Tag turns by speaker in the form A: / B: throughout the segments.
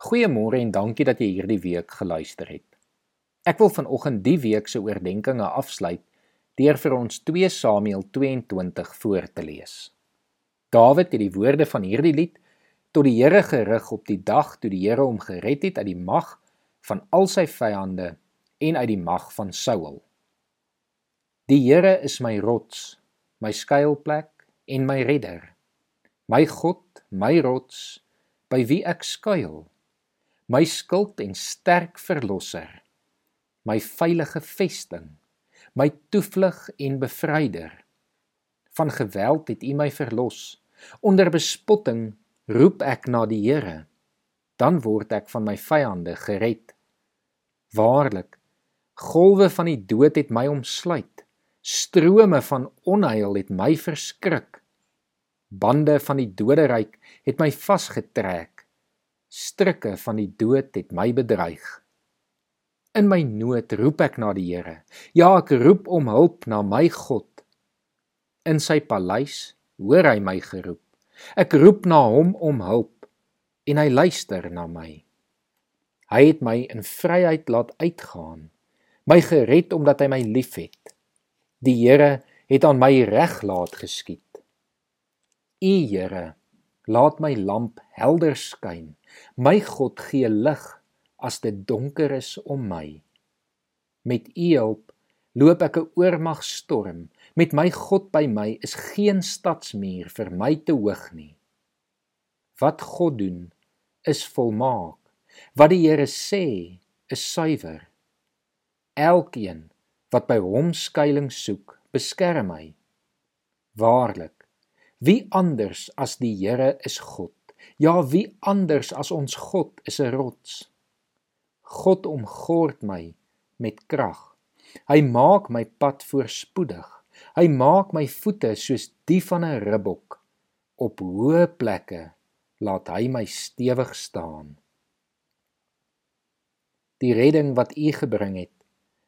A: Goeiemôre en dankie dat jy hierdie week geluister het. Ek wil vanoggend die week se oordeenkings afsluit deur vir ons 2 Samuel 22 voor te lees. Dawid het die woorde van hierdie lied tot die Here gerig op die dag toe die Here hom gered het uit die mag van al sy vyande en uit die mag van Saul. Die Here is my rots, my skuilplek en my redder. My God, my rots, by wie ek skuil my skild en sterk verlosser, my veilige vesting, my toevlug en bevryder. Van geweld het U my verlos. Onder bespotting roep ek na die Here. Dan word ek van my vyande gered. Waarlik, golwe van die dood het my omsluit. Strome van onheil het my verskrik. Bande van die doderyk het my vasgetrek strikke van die dood het my bedreig. In my nood roep ek na die Here. Ja, ek roep om hulp na my God. In sy paleis hoor hy my geroep. Ek roep na hom om hulp en hy luister na my. Hy het my in vryheid laat uitgaan, my gered omdat hy my liefhet. Die Here het aan my reg laat geskied. U Here, laat my lamp helder skyn My God gee lig as dit donker is om my. Met U hulp loop ek 'n oormagstorm. Met my God by my is geen stadsmuur vir my te hoog nie. Wat God doen is volmaak. Wat die Here sê is suiwer. Elkeen wat by hom skuilings soek, beskerm hy. Waarlik, wie anders as die Here is God? Ja, wie anders as ons God is 'n rots. God omgord my met krag. Hy maak my pad voorspoedig. Hy maak my voete soos die van 'n ribbok. Op hoë plekke laat hy my stewig staan. Die redding wat U gebring het,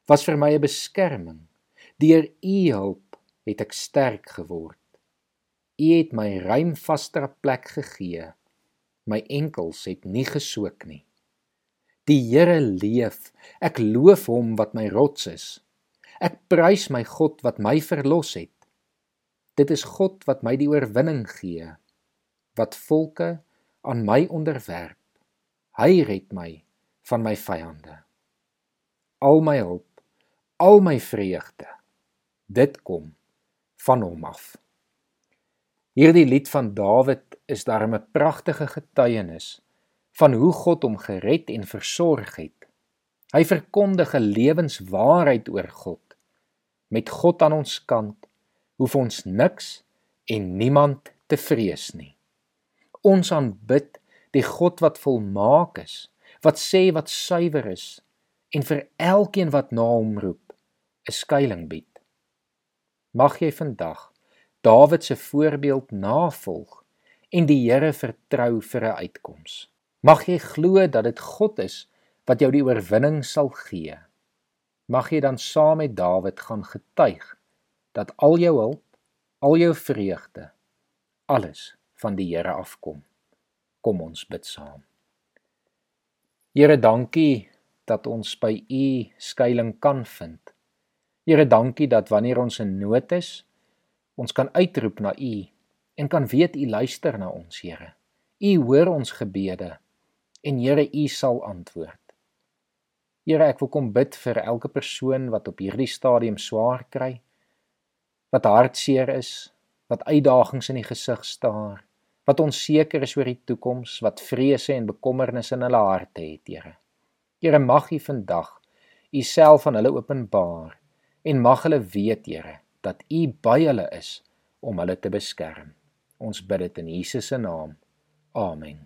A: was vir my 'n beskerming. Deur U hulp het ek sterk geword. U het my ruim vaster plek gegee my enkels het nie gesook nie. Die Here leef. Ek loof hom wat my rots is. Ek prys my God wat my verlos het. Dit is God wat my die oorwinning gee, wat volke aan my onderwerp. Hy red my van my vyande. Al my hulp, al my vreugde, dit kom van hom af. Hierdie lied van Dawid is daarmee 'n pragtige getuienis van hoe God hom gered en versorg het. Hy verkondig 'n lewenswaarheid oor God. Met God aan ons kant hoef ons niks en niemand te vrees nie. Ons aanbid die God wat volmaak is, wat sê wat suiwer is en vir elkeen wat na hom roep 'n skuilings bied. Mag jy vandag Dawid se voorbeeld navolg en die Here vertrou vir 'n uitkoms. Mag jy glo dat dit God is wat jou die oorwinning sal gee. Mag jy dan saam met Dawid gaan getuig dat al jou hulp, al jou vreugde, alles van die Here afkom. Kom ons bid saam. Here, dankie dat ons by U skuilings kan vind. Here, dankie dat wanneer ons in nood is, Ons kan uitroep na U en kan weet U luister na ons, Here. U hoor ons gebede en Here, U sal antwoord. Here, ek wil kom bid vir elke persoon wat op hierdie stadium swaar kry, wat hartseer is, wat uitdagings in die gesig staar, wat onseker is oor die toekoms, wat vrese en bekommernisse in hulle harte het, Here. Here, mag U vandag U self aan hulle openbaar en mag hulle weet, Here, dat U by hulle is om hulle te beskerm. Ons bid dit in Jesus se naam. Amen.